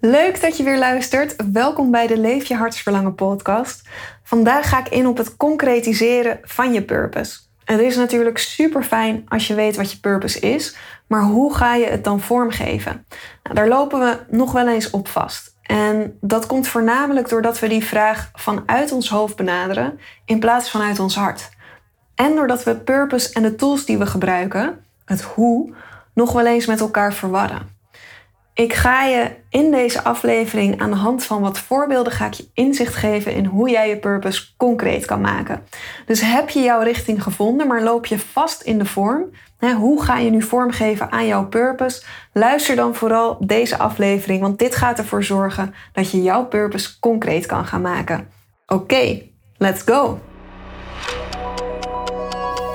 Leuk dat je weer luistert. Welkom bij de Leef je hartsverlangen podcast. Vandaag ga ik in op het concretiseren van je purpose. Het is natuurlijk super fijn als je weet wat je purpose is, maar hoe ga je het dan vormgeven? Nou, daar lopen we nog wel eens op vast. En dat komt voornamelijk doordat we die vraag vanuit ons hoofd benaderen in plaats van uit ons hart. En doordat we purpose en de tools die we gebruiken, het hoe, nog wel eens met elkaar verwarren. Ik ga je in deze aflevering aan de hand van wat voorbeelden ga ik je inzicht geven in hoe jij je purpose concreet kan maken. Dus heb je jouw richting gevonden, maar loop je vast in de vorm? hoe ga je nu vormgeven aan jouw purpose? Luister dan vooral deze aflevering, want dit gaat ervoor zorgen dat je jouw purpose concreet kan gaan maken. Oké, let's go!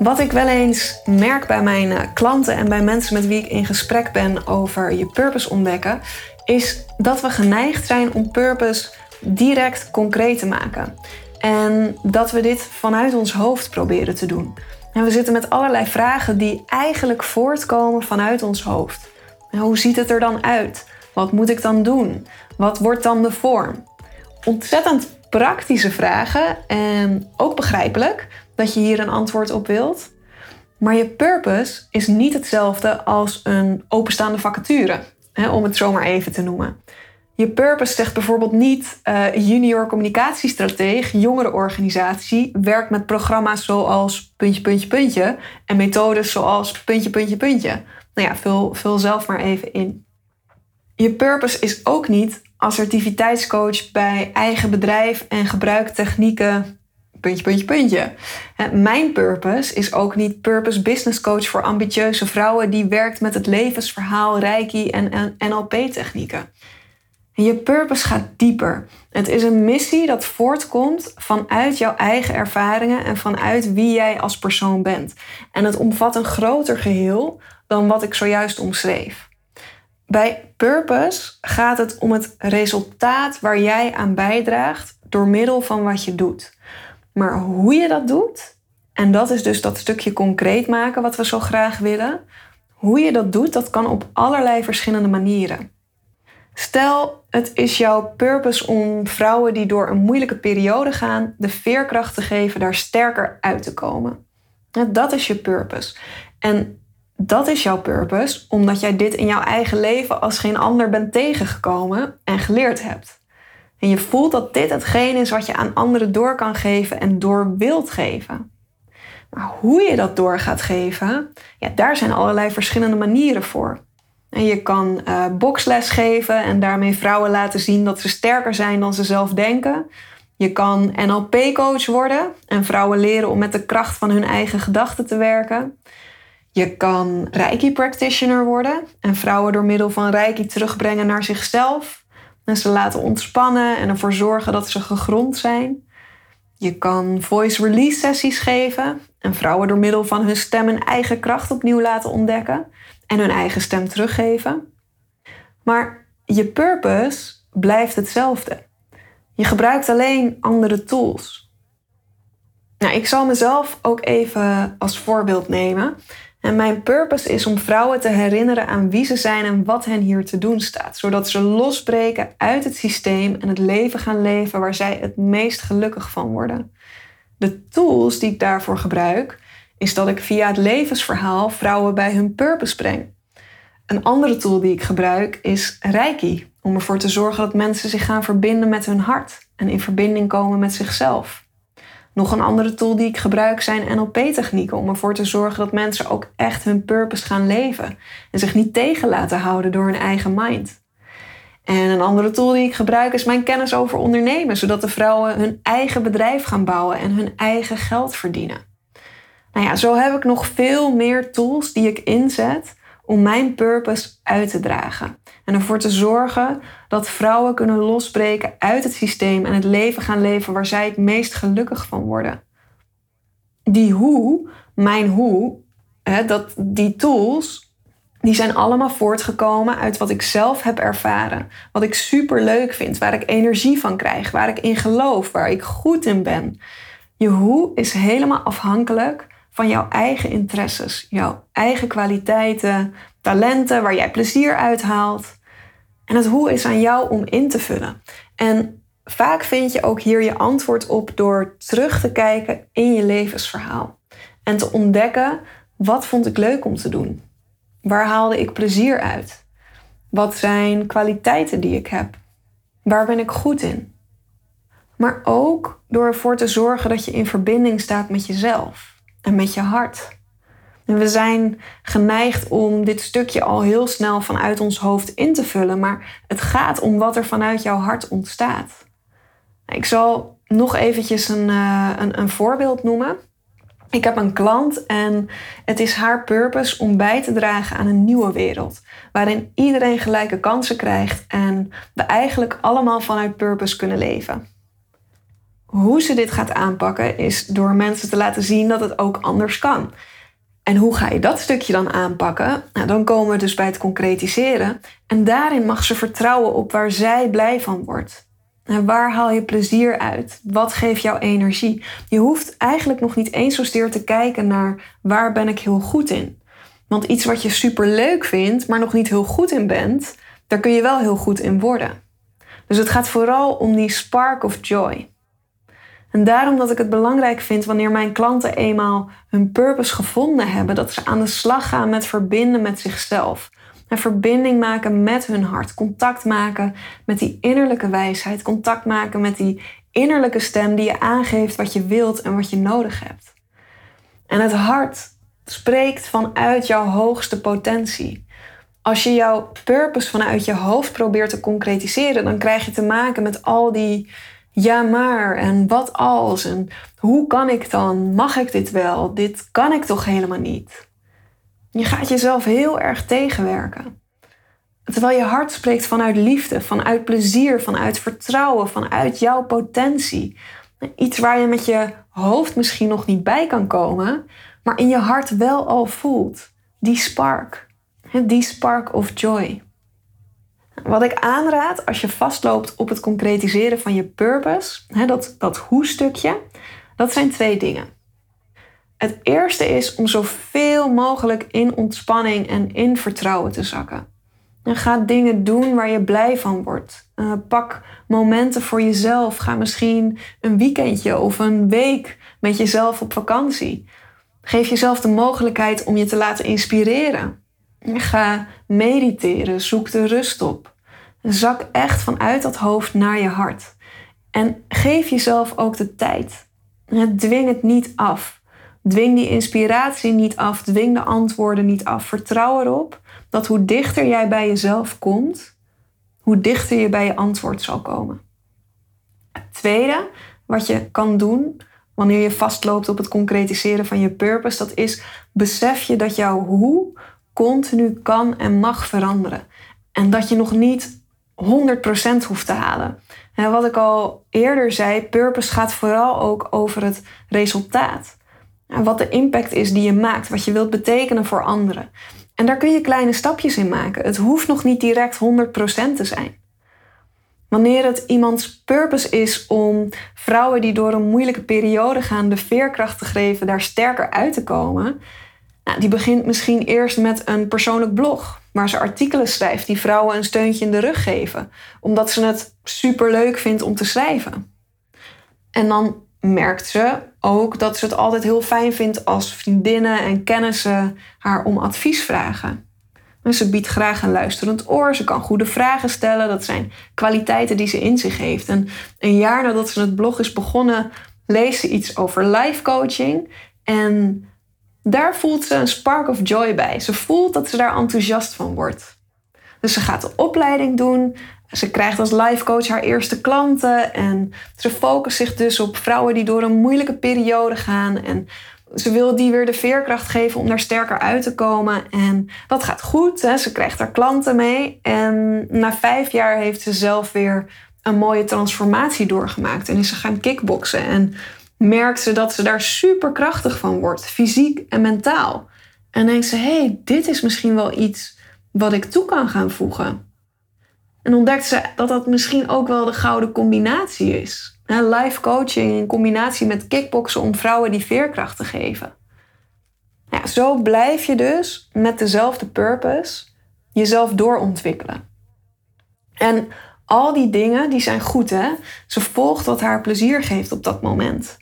Wat ik wel eens merk bij mijn eh, klanten en bij mensen met wie ik in gesprek ben over je purpose ontdekken, is dat we geneigd zijn om purpose direct concreet te maken. En dat we dit vanuit ons hoofd proberen te doen. En we zitten met allerlei vragen die eigenlijk voortkomen vanuit ons hoofd. hoe ziet het er dan uit? Wat moet ik dan doen? Wat wordt dan de vorm? Ontzettend praktische vragen en ook begrijpelijk dat je hier een antwoord op wilt. Maar je purpose is niet hetzelfde als een openstaande vacature, hè, om het zo maar even te noemen. Je purpose zegt bijvoorbeeld niet uh, junior communicatiestrateeg, jongerenorganisatie, werkt met programma's zoals puntje, puntje, puntje en methodes zoals puntje, puntje, puntje. Nou ja, vul, vul zelf maar even in. Je purpose is ook niet assertiviteitscoach bij eigen bedrijf en gebruik technieken puntje, puntje, puntje. Mijn purpose is ook niet purpose business coach voor ambitieuze vrouwen die werkt met het levensverhaal, reiki en NLP-technieken. Je purpose gaat dieper. Het is een missie dat voortkomt vanuit jouw eigen ervaringen en vanuit wie jij als persoon bent. En het omvat een groter geheel dan wat ik zojuist omschreef. Bij purpose gaat het om het resultaat waar jij aan bijdraagt door middel van wat je doet. Maar hoe je dat doet, en dat is dus dat stukje concreet maken wat we zo graag willen. Hoe je dat doet, dat kan op allerlei verschillende manieren. Stel, het is jouw purpose om vrouwen die door een moeilijke periode gaan, de veerkracht te geven daar sterker uit te komen. Dat is je purpose. En dat is jouw purpose omdat jij dit in jouw eigen leven als geen ander bent tegengekomen en geleerd hebt. En je voelt dat dit hetgeen is wat je aan anderen door kan geven en door wilt geven. Maar hoe je dat door gaat geven, ja, daar zijn allerlei verschillende manieren voor. En je kan uh, boksles geven en daarmee vrouwen laten zien dat ze sterker zijn dan ze zelf denken. Je kan NLP-coach worden en vrouwen leren om met de kracht van hun eigen gedachten te werken. Je kan Reiki-practitioner worden en vrouwen door middel van Reiki terugbrengen naar zichzelf ze laten ontspannen en ervoor zorgen dat ze gegrond zijn. Je kan voice release sessies geven en vrouwen door middel van hun stem hun eigen kracht opnieuw laten ontdekken en hun eigen stem teruggeven. Maar je purpose blijft hetzelfde. Je gebruikt alleen andere tools. Nou, ik zal mezelf ook even als voorbeeld nemen. En mijn purpose is om vrouwen te herinneren aan wie ze zijn en wat hen hier te doen staat, zodat ze losbreken uit het systeem en het leven gaan leven waar zij het meest gelukkig van worden. De tools die ik daarvoor gebruik, is dat ik via het levensverhaal vrouwen bij hun purpose breng. Een andere tool die ik gebruik is Reiki, om ervoor te zorgen dat mensen zich gaan verbinden met hun hart en in verbinding komen met zichzelf. Nog een andere tool die ik gebruik zijn NLP-technieken om ervoor te zorgen dat mensen ook echt hun purpose gaan leven en zich niet tegen laten houden door hun eigen mind. En een andere tool die ik gebruik is mijn kennis over ondernemen, zodat de vrouwen hun eigen bedrijf gaan bouwen en hun eigen geld verdienen. Nou ja, zo heb ik nog veel meer tools die ik inzet om mijn purpose uit te dragen. En ervoor te zorgen dat vrouwen kunnen losbreken uit het systeem en het leven gaan leven waar zij het meest gelukkig van worden. Die hoe, mijn hoe, hè, dat, die tools, die zijn allemaal voortgekomen uit wat ik zelf heb ervaren. Wat ik super leuk vind, waar ik energie van krijg, waar ik in geloof, waar ik goed in ben. Je hoe is helemaal afhankelijk van jouw eigen interesses, jouw eigen kwaliteiten, talenten, waar jij plezier uit haalt. En het hoe is aan jou om in te vullen. En vaak vind je ook hier je antwoord op door terug te kijken in je levensverhaal. En te ontdekken, wat vond ik leuk om te doen? Waar haalde ik plezier uit? Wat zijn kwaliteiten die ik heb? Waar ben ik goed in? Maar ook door ervoor te zorgen dat je in verbinding staat met jezelf en met je hart. We zijn geneigd om dit stukje al heel snel vanuit ons hoofd in te vullen, maar het gaat om wat er vanuit jouw hart ontstaat. Ik zal nog eventjes een, uh, een, een voorbeeld noemen. Ik heb een klant en het is haar purpose om bij te dragen aan een nieuwe wereld. Waarin iedereen gelijke kansen krijgt en we eigenlijk allemaal vanuit purpose kunnen leven. Hoe ze dit gaat aanpakken is door mensen te laten zien dat het ook anders kan. En hoe ga je dat stukje dan aanpakken? Nou, dan komen we dus bij het concretiseren. En daarin mag ze vertrouwen op waar zij blij van wordt. En waar haal je plezier uit? Wat geeft jou energie? Je hoeft eigenlijk nog niet eens zozeer te kijken naar waar ben ik heel goed in. Want iets wat je super leuk vindt, maar nog niet heel goed in bent, daar kun je wel heel goed in worden. Dus het gaat vooral om die spark of joy. En daarom dat ik het belangrijk vind wanneer mijn klanten eenmaal hun purpose gevonden hebben, dat ze aan de slag gaan met verbinden met zichzelf. En verbinding maken met hun hart. Contact maken met die innerlijke wijsheid. Contact maken met die innerlijke stem die je aangeeft wat je wilt en wat je nodig hebt. En het hart spreekt vanuit jouw hoogste potentie. Als je jouw purpose vanuit je hoofd probeert te concretiseren, dan krijg je te maken met al die ja maar en wat als en hoe kan ik dan? Mag ik dit wel? Dit kan ik toch helemaal niet? Je gaat jezelf heel erg tegenwerken. Terwijl je hart spreekt vanuit liefde, vanuit plezier, vanuit vertrouwen, vanuit jouw potentie. Iets waar je met je hoofd misschien nog niet bij kan komen, maar in je hart wel al voelt. Die spark. Die spark of joy. Wat ik aanraad als je vastloopt op het concretiseren van je purpose, dat, dat hoe-stukje, dat zijn twee dingen. Het eerste is om zoveel mogelijk in ontspanning en in vertrouwen te zakken. En ga dingen doen waar je blij van wordt. Uh, pak momenten voor jezelf. Ga misschien een weekendje of een week met jezelf op vakantie. Geef jezelf de mogelijkheid om je te laten inspireren. Ga mediteren, zoek de rust op. Zak echt vanuit dat hoofd naar je hart. En geef jezelf ook de tijd. Dwing het niet af. Dwing die inspiratie niet af. Dwing de antwoorden niet af. Vertrouw erop dat hoe dichter jij bij jezelf komt, hoe dichter je bij je antwoord zal komen. Het tweede wat je kan doen wanneer je vastloopt op het concretiseren van je purpose, dat is besef je dat jouw hoe continu kan en mag veranderen. En dat je nog niet 100% hoeft te halen. En wat ik al eerder zei, purpose gaat vooral ook over het resultaat. En wat de impact is die je maakt, wat je wilt betekenen voor anderen. En daar kun je kleine stapjes in maken. Het hoeft nog niet direct 100% te zijn. Wanneer het iemands purpose is om vrouwen die door een moeilijke periode gaan de veerkracht te geven daar sterker uit te komen, nou, die begint misschien eerst met een persoonlijk blog waar ze artikelen schrijft die vrouwen een steuntje in de rug geven, omdat ze het super leuk vindt om te schrijven. En dan merkt ze ook dat ze het altijd heel fijn vindt als vriendinnen en kennissen haar om advies vragen. En ze biedt graag een luisterend oor, ze kan goede vragen stellen. Dat zijn kwaliteiten die ze in zich heeft. En een jaar nadat ze het blog is begonnen, leest ze iets over life coaching. En daar voelt ze een spark of joy bij. Ze voelt dat ze daar enthousiast van wordt. Dus ze gaat de opleiding doen. Ze krijgt als life coach haar eerste klanten. En ze focust zich dus op vrouwen die door een moeilijke periode gaan. En ze wil die weer de veerkracht geven om daar sterker uit te komen. En dat gaat goed. Hè? Ze krijgt haar klanten mee. En na vijf jaar heeft ze zelf weer een mooie transformatie doorgemaakt. En is ze gaan kickboksen. En merkt ze dat ze daar super krachtig van wordt, fysiek en mentaal. En denkt ze: hé, hey, dit is misschien wel iets wat ik toe kan gaan voegen. En ontdekt ze dat dat misschien ook wel de gouden combinatie is. Life coaching in combinatie met kickboksen om vrouwen die veerkracht te geven. Ja, zo blijf je dus met dezelfde purpose jezelf doorontwikkelen. En al die dingen die zijn goed hè. Ze volgt wat haar plezier geeft op dat moment.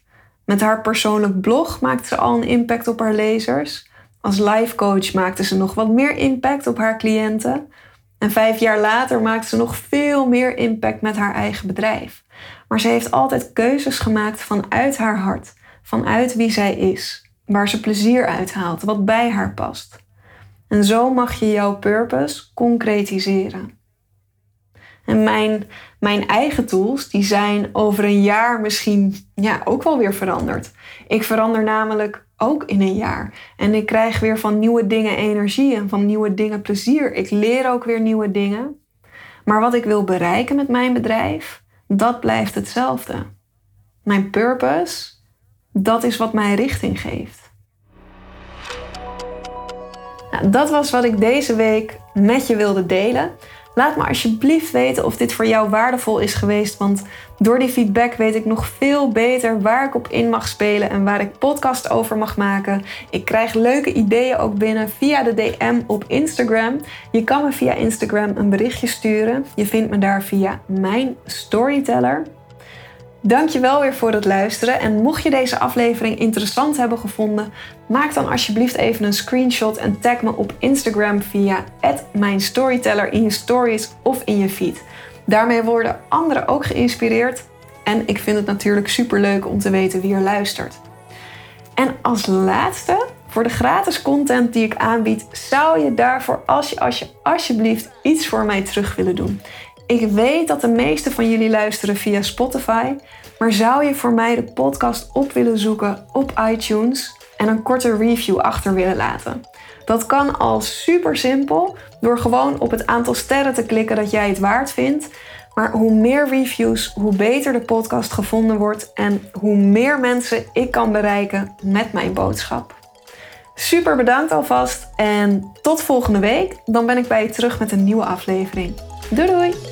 Met haar persoonlijk blog maakt ze al een impact op haar lezers. Als life coach maakte ze nog wat meer impact op haar cliënten. En vijf jaar later maakt ze nog veel meer impact met haar eigen bedrijf. Maar ze heeft altijd keuzes gemaakt vanuit haar hart, vanuit wie zij is, waar ze plezier uit haalt, wat bij haar past. En zo mag je jouw purpose concretiseren. En mijn, mijn eigen tools, die zijn over een jaar misschien ja, ook wel weer veranderd. Ik verander namelijk ook in een jaar. En ik krijg weer van nieuwe dingen energie en van nieuwe dingen plezier. Ik leer ook weer nieuwe dingen. Maar wat ik wil bereiken met mijn bedrijf, dat blijft hetzelfde. Mijn purpose, dat is wat mij richting geeft. Nou, dat was wat ik deze week met je wilde delen. Laat me alsjeblieft weten of dit voor jou waardevol is geweest. Want door die feedback weet ik nog veel beter waar ik op in mag spelen en waar ik podcast over mag maken. Ik krijg leuke ideeën ook binnen via de DM op Instagram. Je kan me via Instagram een berichtje sturen. Je vindt me daar via mijn storyteller. Dankjewel weer voor het luisteren. En mocht je deze aflevering interessant hebben gevonden, maak dan alsjeblieft even een screenshot en tag me op Instagram via @mijnstoryteller in je stories of in je feed. Daarmee worden anderen ook geïnspireerd en ik vind het natuurlijk super leuk om te weten wie er luistert. En als laatste, voor de gratis content die ik aanbied, zou je daarvoor als je, als je alsjeblieft iets voor mij terug willen doen. Ik weet dat de meeste van jullie luisteren via Spotify, maar zou je voor mij de podcast op willen zoeken op iTunes en een korte review achter willen laten? Dat kan al super simpel door gewoon op het aantal sterren te klikken dat jij het waard vindt. Maar hoe meer reviews, hoe beter de podcast gevonden wordt en hoe meer mensen ik kan bereiken met mijn boodschap. Super bedankt alvast en tot volgende week. Dan ben ik bij je terug met een nieuwe aflevering. Doei doei!